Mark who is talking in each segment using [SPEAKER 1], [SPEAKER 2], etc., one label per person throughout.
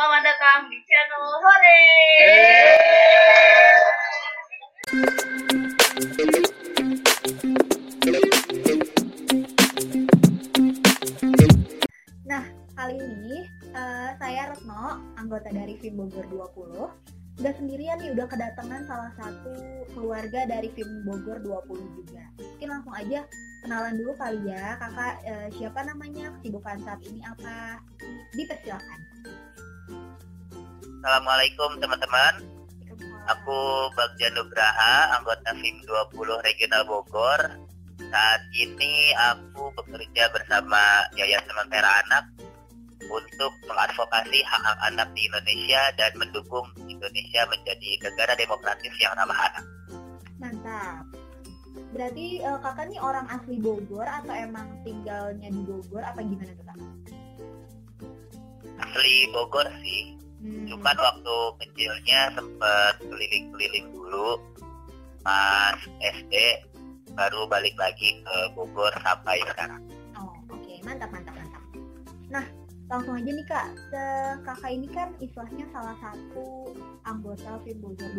[SPEAKER 1] selamat datang di channel Hore.
[SPEAKER 2] Nah, kali ini eh, saya Retno, anggota dari FIM Bogor 20. Udah sendirian nih, udah kedatangan salah satu keluarga dari FIM Bogor 20 juga. Mungkin langsung aja kenalan dulu kali ya. Kakak eh, siapa namanya, kesibukan saat ini apa? Dipersilakan.
[SPEAKER 3] Assalamualaikum teman-teman. Aku Bagja Nugraha, anggota FIM 20 Regional Bogor. Saat ini aku bekerja bersama Yayasan Lentera Anak untuk mengadvokasi hak-hak anak di Indonesia dan mendukung Indonesia menjadi negara demokratis yang ramah anak.
[SPEAKER 2] Mantap. Berarti eh, kakak nih orang asli Bogor atau emang tinggalnya di Bogor apa gimana tuh kak?
[SPEAKER 3] Asli Bogor sih,
[SPEAKER 2] Hmm.
[SPEAKER 3] cuman waktu kecilnya sempat keliling-keliling dulu pas SD baru balik lagi ke Bogor sampai sekarang.
[SPEAKER 2] Oh, oke, mantap, mantap, mantap. Nah, langsung aja nih kak, Se- kakak ini kan istilahnya salah satu anggota FIM Bogor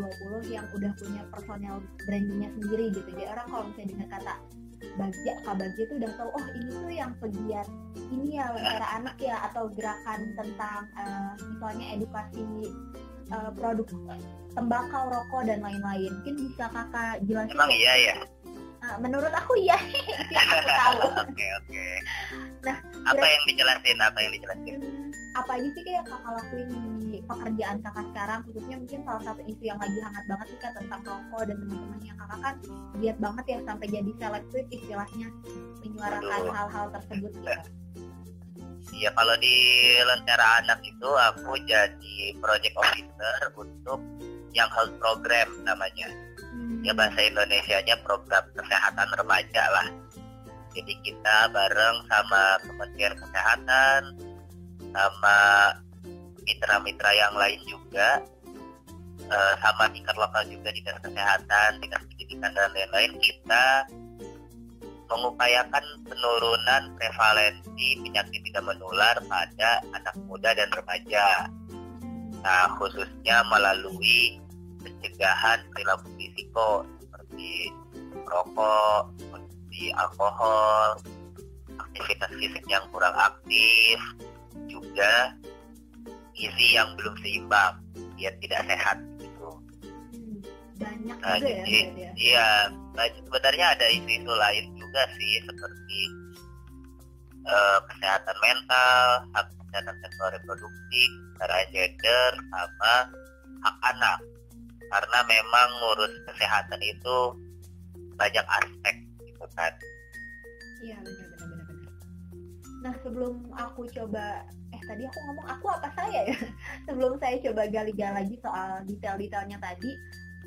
[SPEAKER 2] 20 yang udah punya personal brandingnya sendiri gitu. Jadi orang kalau misalnya dengar kata Bagja, Kak Bagja tuh udah tahu, oh ini tuh yang pegiat ini ya lentera anak ya atau gerakan tentang eh, misalnya edukasi eh, produk tembakau, rokok dan lain-lain. Mungkin bisa kakak jelasin?
[SPEAKER 3] Emang iya ya?
[SPEAKER 2] Eh, menurut aku iya, aku tahu.
[SPEAKER 3] Oke oke.
[SPEAKER 2] Nah,
[SPEAKER 3] apa yang dijelasin? Apa yang dijelasin?
[SPEAKER 2] Apa aja sih kayak kakak lakuin di pekerjaan kakak sekarang khususnya mungkin salah satu isu yang lagi hangat banget nih kak tentang rokok dan teman-teman yang kakak kan lihat banget ya sampai jadi seleb istilahnya menyuarakan hal-hal tersebut gitu.
[SPEAKER 3] Iya kalau di Lentera Anak itu aku jadi project officer untuk yang health program namanya.
[SPEAKER 2] Hmm,
[SPEAKER 3] Ya bahasa Indonesianya program kesehatan remaja lah. Jadi kita bareng sama Kementerian Kesehatan, sama mitra-mitra yang lain juga, eh, sama tingkat lokal juga dinas kesehatan, dinas pendidikan dan lain-lain kita mengupayakan penurunan prevalensi penyakit tidak menular pada anak muda dan remaja. Nah, khususnya melalui pencegahan perilaku risiko seperti rokok, seperti alkohol, aktivitas fisik yang kurang aktif, juga gizi yang belum seimbang, dia tidak sehat gitu.
[SPEAKER 2] banyak
[SPEAKER 3] Nah,
[SPEAKER 2] juga ya
[SPEAKER 3] jadi
[SPEAKER 2] ya.
[SPEAKER 3] iya, nah, sebenarnya ada isu-isu lain juga sih seperti eh, kesehatan mental, hak kesehatan seksual reproduksi, secara gender, sama hak anak. Karena memang ngurus kesehatan itu banyak aspek gitu kan.
[SPEAKER 2] Iya benar. Nah sebelum aku coba eh tadi aku ngomong aku apa saya ya? sebelum saya coba gali-gali lagi soal detail-detailnya tadi,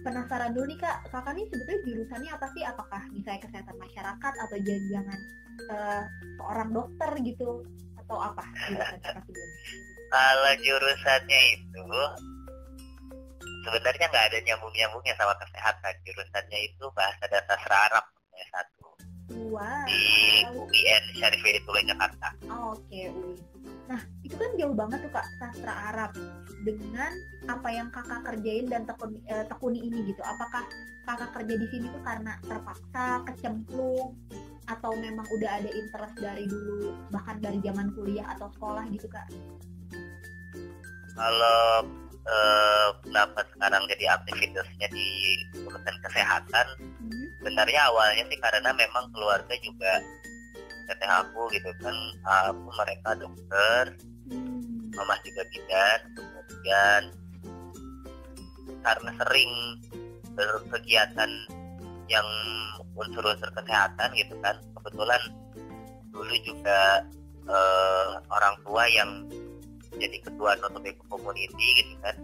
[SPEAKER 2] penasaran dulu nih kak, kakak nih sebetulnya jurusannya apa sih? Apakah misalnya kesehatan masyarakat atau jangan-jangan eh, seorang dokter gitu atau apa?
[SPEAKER 3] Kalau jurusannya itu sebenarnya nggak ada nyambung-nyambungnya sama kesehatan. Jurusannya itu bahasa dasar Arab satu
[SPEAKER 2] Wah.
[SPEAKER 3] di UIN Syarif Hidayatullah Jakarta.
[SPEAKER 2] Oh, Oke, Ui. Nah, itu kan jauh banget tuh Kak, sastra Arab. Dengan apa yang kakak kerjain dan tekuni, eh, tekuni ini gitu. Apakah kakak kerja di sini tuh karena terpaksa, kecemplung, atau memang udah ada interest dari dulu, bahkan dari zaman kuliah atau sekolah gitu Kak?
[SPEAKER 3] Kalau eh, kenapa sekarang jadi aktivitasnya di urusan kesehatan,
[SPEAKER 2] Hmm.
[SPEAKER 3] Sebenarnya awalnya sih karena memang keluarga juga teteh aku gitu kan, aku mereka dokter,
[SPEAKER 2] Hmm.
[SPEAKER 3] mama juga bidan, kemudian karena sering berkegiatan yang unsur-unsur kesehatan gitu kan, kebetulan dulu juga eh, orang tua yang jadi ketua Notobe Community gitu kan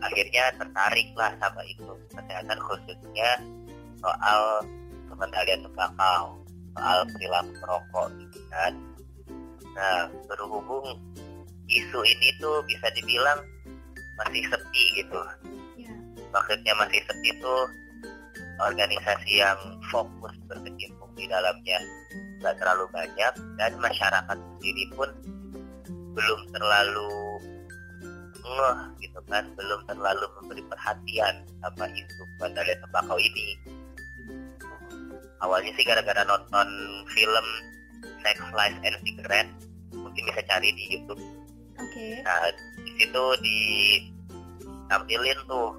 [SPEAKER 3] akhirnya tertarik lah sama itu kesehatan khususnya soal pengendalian tembakau soal perilaku merokok gitu kan. Nah berhubung isu ini tuh bisa dibilang masih sepi gitu.
[SPEAKER 2] Ya.
[SPEAKER 3] maksudnya masih sepi tuh organisasi yang fokus berkecimpung di dalamnya nggak terlalu banyak dan masyarakat sendiri pun belum terlalu ngeh gitu kan belum terlalu memberi perhatian sama isu bandara tembakau ini awalnya sih gara-gara nonton film Sex Lies and Cigarette mungkin bisa cari di YouTube.
[SPEAKER 2] Oke.
[SPEAKER 3] Nah di situ ditampilin tuh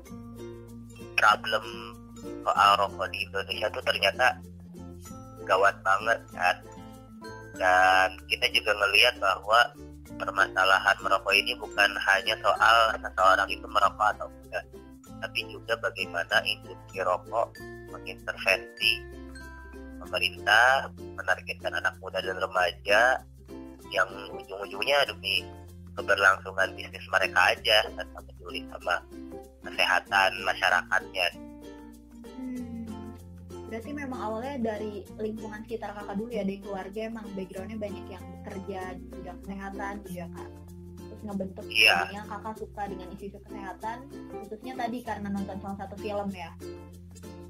[SPEAKER 3] problem soal rokok di Indonesia tuh ternyata gawat banget kan? Dan kita juga ngelihat bahwa permasalahan merokok ini bukan hanya soal seseorang itu merokok atau enggak tapi juga bagaimana industri rokok mengintervensi pemerintah menargetkan anak muda dan remaja yang ujung-ujungnya demi keberlangsungan bisnis mereka aja tanpa peduli sama kesehatan masyarakatnya.
[SPEAKER 2] Hmm, berarti memang awalnya dari lingkungan sekitar kakak dulu ya dari keluarga emang backgroundnya banyak yang bekerja di bidang kesehatan gitu ya kak? Terus ngebentuk
[SPEAKER 3] Iya.
[SPEAKER 2] jadinya kakak suka dengan isu-isu kesehatan khususnya tadi karena nonton salah satu film ya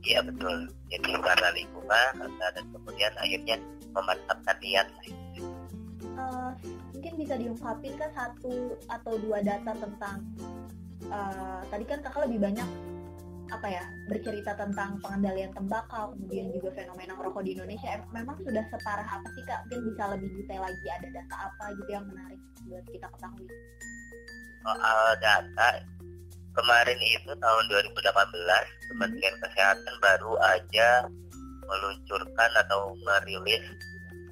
[SPEAKER 3] iya betul. Jadi karena lingkungan karena dan kemudian akhirnya memantapkan niat.
[SPEAKER 2] Eh, mungkin bisa diungkapin kan satu atau dua data tentang eh, tadi kan kakak lebih banyak apa ya bercerita tentang pengendalian tembakau kemudian juga fenomena rokok di Indonesia. Em- memang sudah separah apa sih kak? Mungkin bisa lebih detail lagi ada data apa gitu yang menarik buat kita ketahui.
[SPEAKER 3] Soal data kemarin itu tahun 2018 Kementerian Kesehatan baru aja meluncurkan atau merilis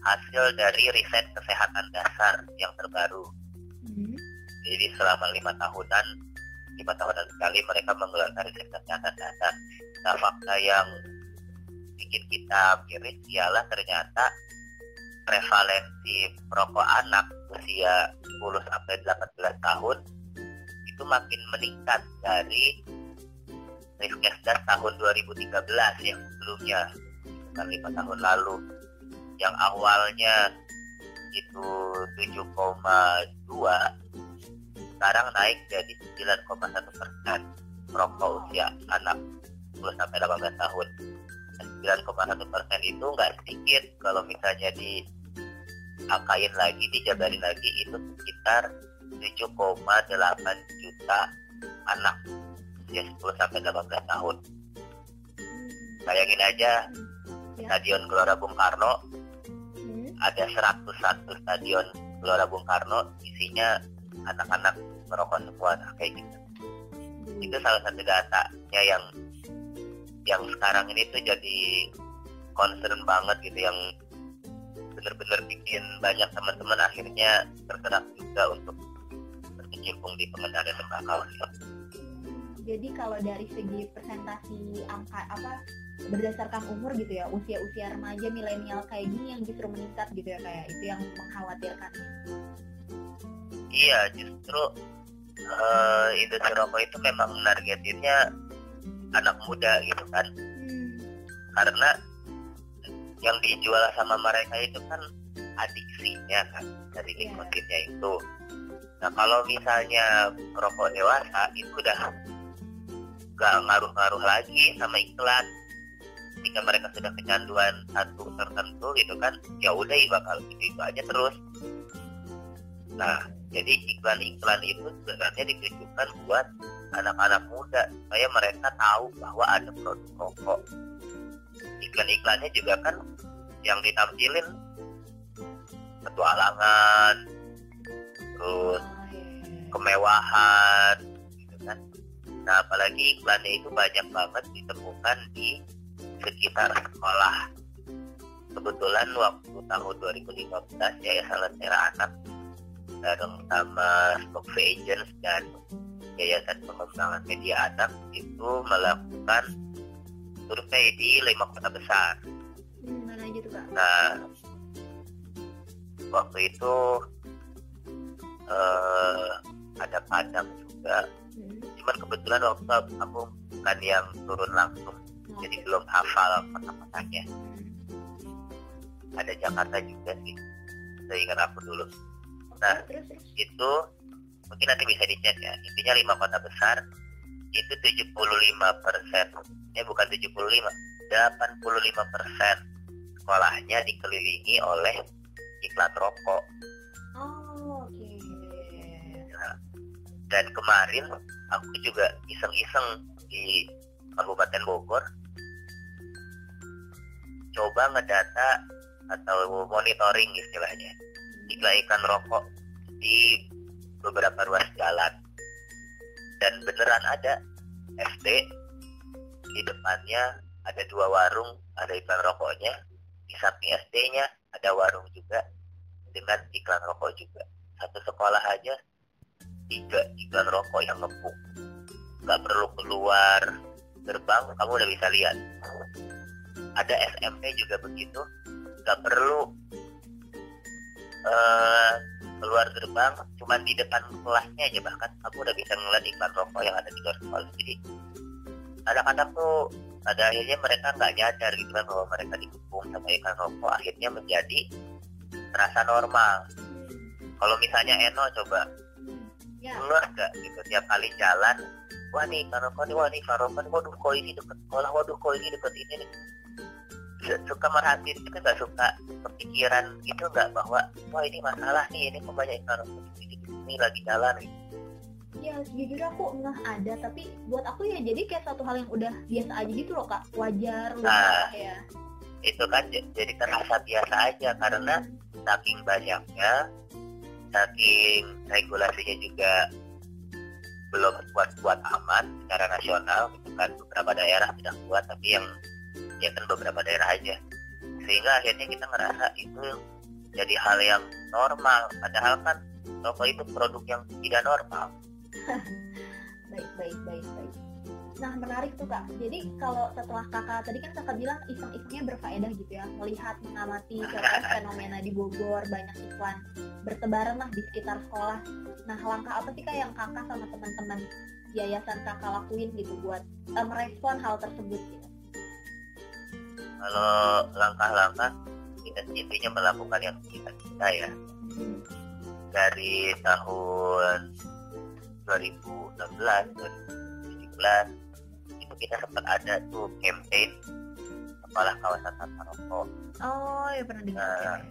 [SPEAKER 3] hasil dari riset kesehatan dasar yang terbaru.
[SPEAKER 2] Hmm.
[SPEAKER 3] Jadi selama lima tahunan, lima tahunan sekali mereka menggelar riset kesehatan dasar. Nah fakta yang bikin kita miris ialah ternyata prevalensi perokok anak usia 10 sampai 18 tahun itu makin meningkat dari Riskesdas tahun 2013 yang sebelumnya bukan lima tahun lalu. Yang awalnya itu 7,2 sekarang naik jadi 9,1 persen. Perokok usia anak 10 sampai 18 tahun. Dan 9,1 persen itu nggak sedikit. Kalau misalnya di angkain lagi, dijabarin lagi itu sekitar 7,8 juta anak usia 10 sampai 18 tahun. Bayangin aja
[SPEAKER 2] Ya.
[SPEAKER 3] Stadion Gelora Bung Karno
[SPEAKER 2] Hmm.
[SPEAKER 3] ada 101 stadion Gelora Bung Karno isinya anak-anak merokok semua nah, kayak gitu itu salah satu datanya yang yang sekarang ini tuh jadi concern banget gitu yang bener-bener bikin banyak teman-teman akhirnya tergerak juga untuk berkecimpung di pengendalian tembakau
[SPEAKER 2] Jadi kalau dari segi presentasi angka apa berdasarkan umur gitu ya usia-usia remaja milenial kayak gini yang justru meningkat gitu ya kayak itu yang mengkhawatirkan.
[SPEAKER 3] iya justru eh, industri rokok itu memang menargetinnya anak muda gitu kan
[SPEAKER 2] Hmm.
[SPEAKER 3] karena yang dijual sama mereka itu kan adiksinya kan dari
[SPEAKER 2] Iya.
[SPEAKER 3] nikotinnya itu. Nah kalau misalnya rokok dewasa itu udah gak ngaruh-ngaruh lagi sama iklan. Jika mereka sudah kecanduan satu tertentu gitu kan, ya udah bakal gitu itu aja terus. Nah jadi iklan-iklan itu sebenarnya ditujukan buat anak-anak muda supaya mereka tahu bahwa ada produk rokok. Iklan-iklannya juga kan yang ditampilin petualangan, terus kemewahan, gitu kan. Nah apalagi iklannya itu banyak banget ditemukan di sekitar sekolah. Kebetulan waktu tahun 2015 Yayasan Lentera Anak bareng sama Stock Agents dan Yayasan Pengembangan Media Anak itu melakukan survei di lima kota besar.
[SPEAKER 2] Hmm, mana aja tuh kak?
[SPEAKER 3] Nah, waktu itu eh, ada Padang juga.
[SPEAKER 2] Hmm.
[SPEAKER 3] Cuman kebetulan waktu aku bukan yang turun langsung, jadi
[SPEAKER 2] Oke.
[SPEAKER 3] belum hafal kota-kotanya.
[SPEAKER 2] Hmm.
[SPEAKER 3] Ada Jakarta juga sih, seingat aku dulu. Nah,
[SPEAKER 2] terus terus.
[SPEAKER 3] itu mungkin nanti bisa dicek ya. Intinya lima kota besar itu 75 persen, eh bukan 75, 85 persen sekolahnya dikelilingi oleh iklan rokok. Dan kemarin aku juga iseng-iseng di Kabupaten Bogor. Coba ngedata atau monitoring istilahnya. Iklan-iklan rokok di beberapa ruas jalan. Dan beneran ada SD di depannya ada dua warung ada iklan rokoknya. Di samping SD-nya ada warung juga dengan iklan rokok juga. Satu sekolah aja tiga iklan rokok yang ngepuk nggak perlu keluar gerbang kamu udah bisa lihat. Ada SMP juga begitu. Nggak perlu uh, keluar gerbang cuma di depan kelasnya aja bahkan. Kamu udah bisa ngeliat iklan rokok yang ada di luar sekolah jadi anak-anak tuh pada akhirnya mereka nggak nyadar gitu kan bahwa mereka dikepung sama iklan rokok. Akhirnya menjadi terasa normal. Kalau misalnya Eno coba
[SPEAKER 2] ya.
[SPEAKER 3] gak gitu tiap kali jalan wah nih rokok nih wah nih nih waduh kok ini deket sekolah waduh kok ini deket ini nih suka merhatiin kita nggak suka kepikiran gitu nggak bahwa wah ini masalah nih ini kok banyak rokok ini, ini lagi jalan gitu.
[SPEAKER 2] ya jujur aku nggak ada tapi buat aku ya jadi kayak satu hal yang udah biasa aja gitu loh kak wajar loh
[SPEAKER 3] Nah.
[SPEAKER 2] ya
[SPEAKER 3] itu kan jadi terasa biasa aja karena saking banyaknya saking regulasinya juga belum kuat-kuat amat secara nasional gitu kan. Beberapa daerah sudah kuat tapi yang ya kan beberapa daerah aja. Sehingga akhirnya kita ngerasa itu jadi hal yang normal. Padahal kan rokok itu produk yang tidak normal
[SPEAKER 2] baik baik baik baik. Nah menarik tuh kak. Jadi kalau setelah kakak tadi kan kakak bilang iseng-isengnya berfaedah gitu ya. Melihat mengamati contoh fenomena di Bogor banyak iklan bertebaran lah di sekitar sekolah. Nah langkah apa sih kak yang kakak sama teman-teman yayasan kakak lakuin gitu buat eh, merespon hal tersebut gitu?
[SPEAKER 3] Kalau langkah-langkah kita intinya melakukan yang kita kita ya. Dari tahun 2016 2017 itu kita sempat ada tuh campaign sekolah kawasan tanpa rokok
[SPEAKER 2] oh ya pernah dengar
[SPEAKER 3] Nah.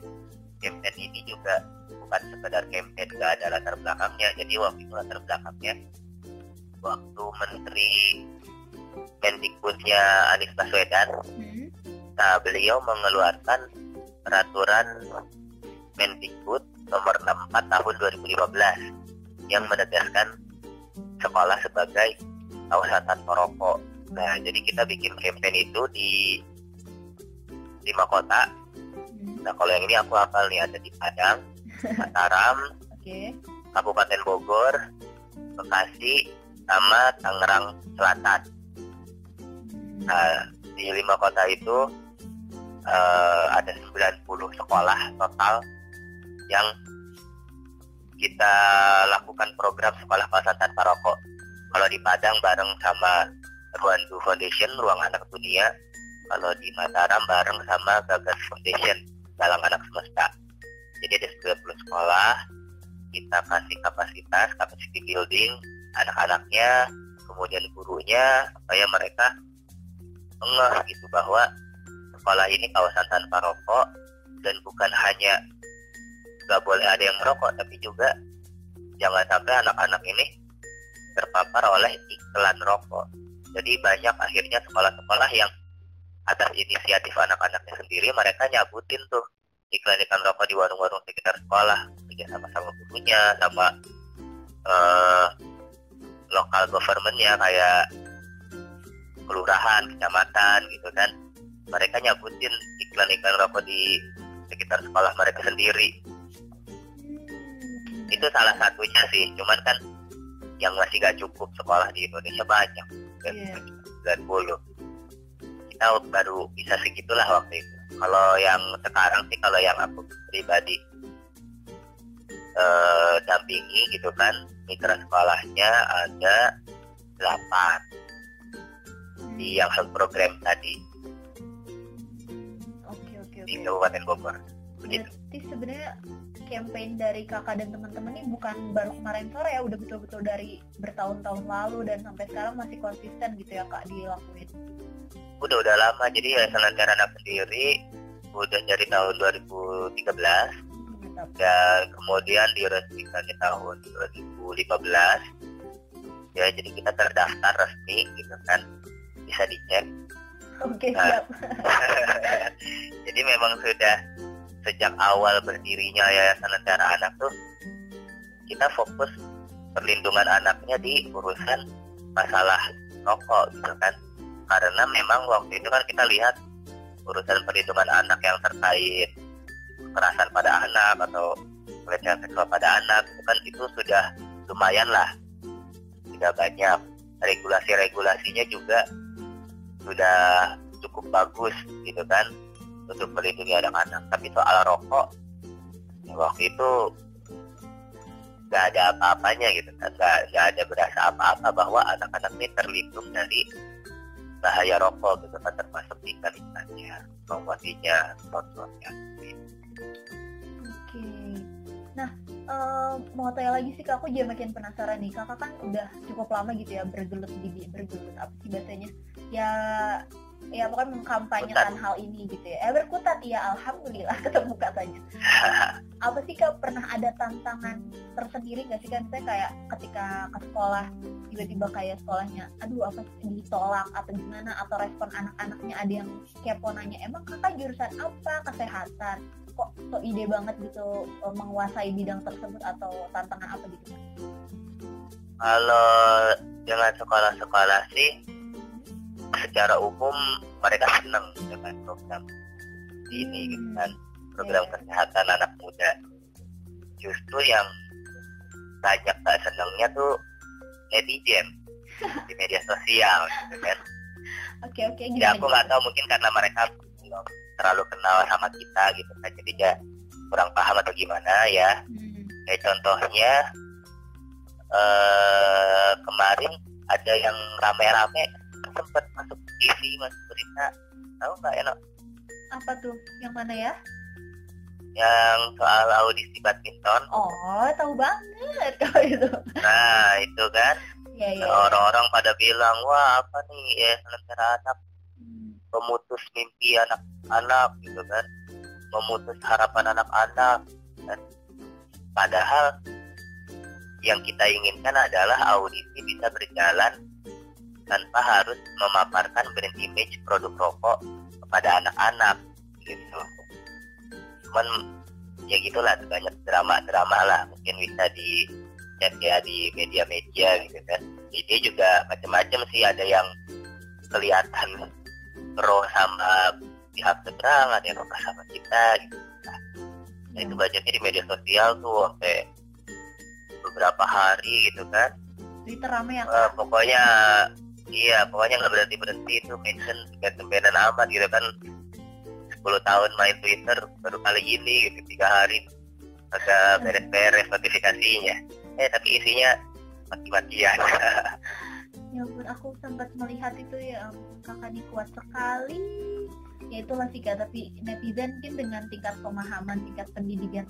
[SPEAKER 3] campaign ini juga bukan sekedar campaign gak ada latar belakangnya jadi waktu itu latar belakangnya waktu menteri Mendikbudnya Anies Baswedan
[SPEAKER 2] Hmm.
[SPEAKER 3] Nah, beliau mengeluarkan peraturan Mendikbud nomor 64 tahun 2015 yang menegaskan sekolah sebagai kawasan tanpa rokok. Nah, jadi kita bikin campaign itu di lima kota.
[SPEAKER 2] Hmm.
[SPEAKER 3] Nah, kalau yang ini aku hafal nih ada di Padang, Mataram,
[SPEAKER 2] oke
[SPEAKER 3] Kabupaten Bogor, Bekasi, sama Tangerang Selatan. Nah, di lima kota itu eh, ada 90 sekolah total yang kita lakukan program sekolah kawasan tanpa rokok. Kalau di Padang bareng sama Ruandu Foundation, Ruang Anak Dunia. Kalau di Mataram bareng sama Gagas Foundation, Galang Anak Semesta. Jadi ada 90 sekolah, kita kasih kapasitas, capacity building, anak-anaknya, kemudian gurunya, supaya mereka ngeh gitu bahwa sekolah ini kawasan tanpa rokok dan bukan hanya nggak boleh ada yang merokok tapi juga jangan sampai anak-anak ini terpapar oleh iklan rokok jadi banyak akhirnya sekolah-sekolah yang atas inisiatif anak-anaknya sendiri mereka nyabutin tuh iklan-iklan rokok di warung-warung sekitar sekolah kerja sama sama gurunya sama eh, lokal governmentnya kayak kelurahan, kecamatan gitu kan. Mereka nyabutin iklan-iklan rokok di sekitar sekolah mereka sendiri.
[SPEAKER 2] Hmm.
[SPEAKER 3] Itu salah satunya sih. Cuman kan yang masih gak cukup sekolah di Indonesia banyak. Dan
[SPEAKER 2] Iya.
[SPEAKER 3] 90. Kita baru bisa segitulah waktu itu. Kalau yang sekarang sih kalau yang aku pribadi eh, dampingi gitu kan mitra sekolahnya ada 8 di yang health program tadi
[SPEAKER 2] Oke oke
[SPEAKER 3] di
[SPEAKER 2] oke.
[SPEAKER 3] Kabupaten Bogor. Begitu.
[SPEAKER 2] Berarti sebenarnya campaign dari kakak dan teman-teman ini bukan baru kemarin sore ya, udah betul-betul dari bertahun-tahun lalu dan sampai sekarang masih konsisten gitu ya kak dilakuin.
[SPEAKER 3] Udah udah lama jadi Yayasan Lentera Anak sendiri udah dari tahun 2013
[SPEAKER 2] Lima mantap.
[SPEAKER 3] dan kemudian diresmikan di tahun 2015 ya jadi kita terdaftar resmi gitu kan bisa dicek
[SPEAKER 2] Oke,
[SPEAKER 3] Nah.
[SPEAKER 2] siap.
[SPEAKER 3] jadi memang sudah sejak awal berdirinya Yayasan Lentera Anak tuh kita fokus perlindungan anaknya di urusan masalah rokok gitu kan. Karena memang waktu itu kan kita lihat urusan perlindungan anak yang terkait kekerasan pada anak atau pelecehan seksual pada anak itu kan itu sudah lumayan lah. Sudah banyak. Regulasi-regulasinya juga sudah cukup bagus gitu kan untuk melindungi anak-anak tapi soal rokok waktu itu nggak ada apa-apanya gitu kan nggak nggak ada berasa apa-apa bahwa anak-anak ini terlindung dari bahaya rokok gitu kan termasuk tingkah-tingkahnya membuatinya sponsornya
[SPEAKER 2] Oke. Nah, eh, mau tanya lagi sih kak, aku jadi makin penasaran nih. Kakak kan udah cukup lama gitu ya bergelut di bergelut apa sih bahasanya? Ya, ya pokoknya mengkampanyekan hal ini gitu ya. Eh berkutat. Ya, alhamdulillah ketemu katanya. apa sih kak pernah ada tantangan tersendiri nggak sih kan saya kayak ketika ke sekolah tiba-tiba kayak sekolahnya aduh apa sih ditolak atau gimana? Atau respon anak-anaknya ada yang kepo nanya emang kakak jurusan apa? Kesehatan? Kok so ide banget gitu eh, menguasai bidang tersebut atau tantangan apa gitu
[SPEAKER 3] kalau dengan sekolah-sekolah sih secara umum mereka senang dengan program ini gitu kan program kesehatan anak muda. Justru yang banyak gak senangnya tuh netizen di media sosial gitu kan.
[SPEAKER 2] Oke oke
[SPEAKER 3] ya
[SPEAKER 2] gimana
[SPEAKER 3] aku nggak tahu mungkin karena mereka belum terlalu kenal sama kita gitu kan. Jadi dia kurang paham atau gimana ya.
[SPEAKER 2] Hmm,
[SPEAKER 3] kayak contohnya eh kemarin ada yang rame-rame sempat masuk TV masuk berita. Tahu nggak ya Nok?
[SPEAKER 2] apa tuh? Yang mana ya?
[SPEAKER 3] Yang soal audisi badminton.
[SPEAKER 2] Oh tahu banget kalau itu.
[SPEAKER 3] Nah itu kan.
[SPEAKER 2] Ya ya
[SPEAKER 3] orang-orang pada bilang wah apa nih? Ya lentera anak.
[SPEAKER 2] Hmm,
[SPEAKER 3] memutus mimpi anak-anak gitu kan. Memutus harapan anak-anak kan. padahal yang kita inginkan adalah audisi bisa berjalan tanpa harus memaparkan brand image produk rokok kepada anak-anak gitu. Cuman ya gitulah banyak drama-drama lah mungkin bisa di cek ya di media-media gitu kan. Ini juga macam-macam sih ada yang kelihatan pro sama pihak seberang ada yang pro sama kita gitu. Nah itu banyaknya di media sosial tuh sampai beberapa hari gitu kan.
[SPEAKER 2] Twitter rame ya
[SPEAKER 3] Eh, pokoknya iya pokoknya nggak berhenti berhenti itu mention tembenan amat gitu kan. 10 tahun main Twitter baru kali ini gitu tiga hari. Agak beres-beres notifikasinya. Eh tapi isinya mati-matian.
[SPEAKER 2] Ya ampun, aku sempat melihat itu ya kakak ini kuat sekali. Ya itulah sih kak, tapi netizen mungkin dengan tingkat pemahaman, tingkat pendidikan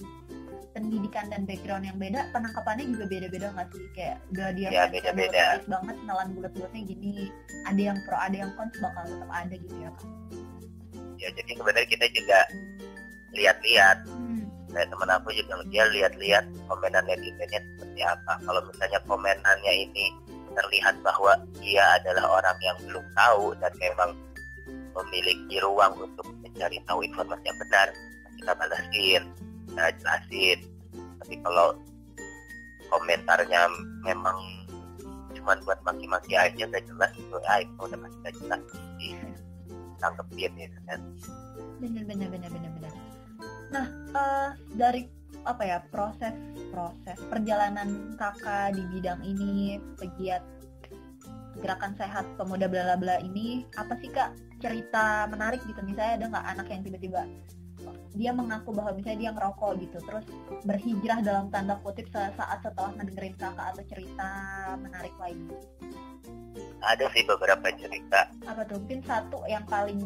[SPEAKER 2] pendidikan dan background yang beda, penangkapannya juga beda-beda nggak sih? Kayak udah dia
[SPEAKER 3] Ya,
[SPEAKER 2] fans
[SPEAKER 3] beda-beda.
[SPEAKER 2] yang banget, nelan bulat-bulatnya gini. Ada yang pro, ada yang cons, bakal tetap ada gitu ya kak.
[SPEAKER 3] ya jadi sebenarnya kita juga lihat-lihat
[SPEAKER 2] Hmm.
[SPEAKER 3] kayak teman aku juga dia lihat-lihat komenan netizennya seperti apa kalau misalnya komenannya ini terlihat bahwa dia adalah orang yang belum tahu dan memang memiliki ruang untuk mencari tahu informasi yang benar kita balasin kita jelasin. Tapi kalau komentarnya memang cuma buat maki-maki aja gak jelas itu ah itu udah pasti gak jelas. Ditangkepin gitu kan?
[SPEAKER 2] Bener bener bener bener bener. Nah eh, dari apa ya proses proses perjalanan kakak di bidang ini pegiat gerakan sehat pemuda bla bla bla ini apa sih kak cerita menarik gitu? Misalnya ada nggak anak yang tiba-tiba dia mengaku bahwa misalnya dia ngerokok gitu terus berhijrah dalam tanda kutip saat setelah mendengarin kakak atau cerita menarik lainnya
[SPEAKER 3] ada sih beberapa cerita.
[SPEAKER 2] Apa tuh? Mungkin satu yang paling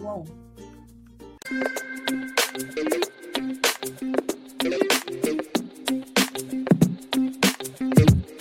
[SPEAKER 2] wow.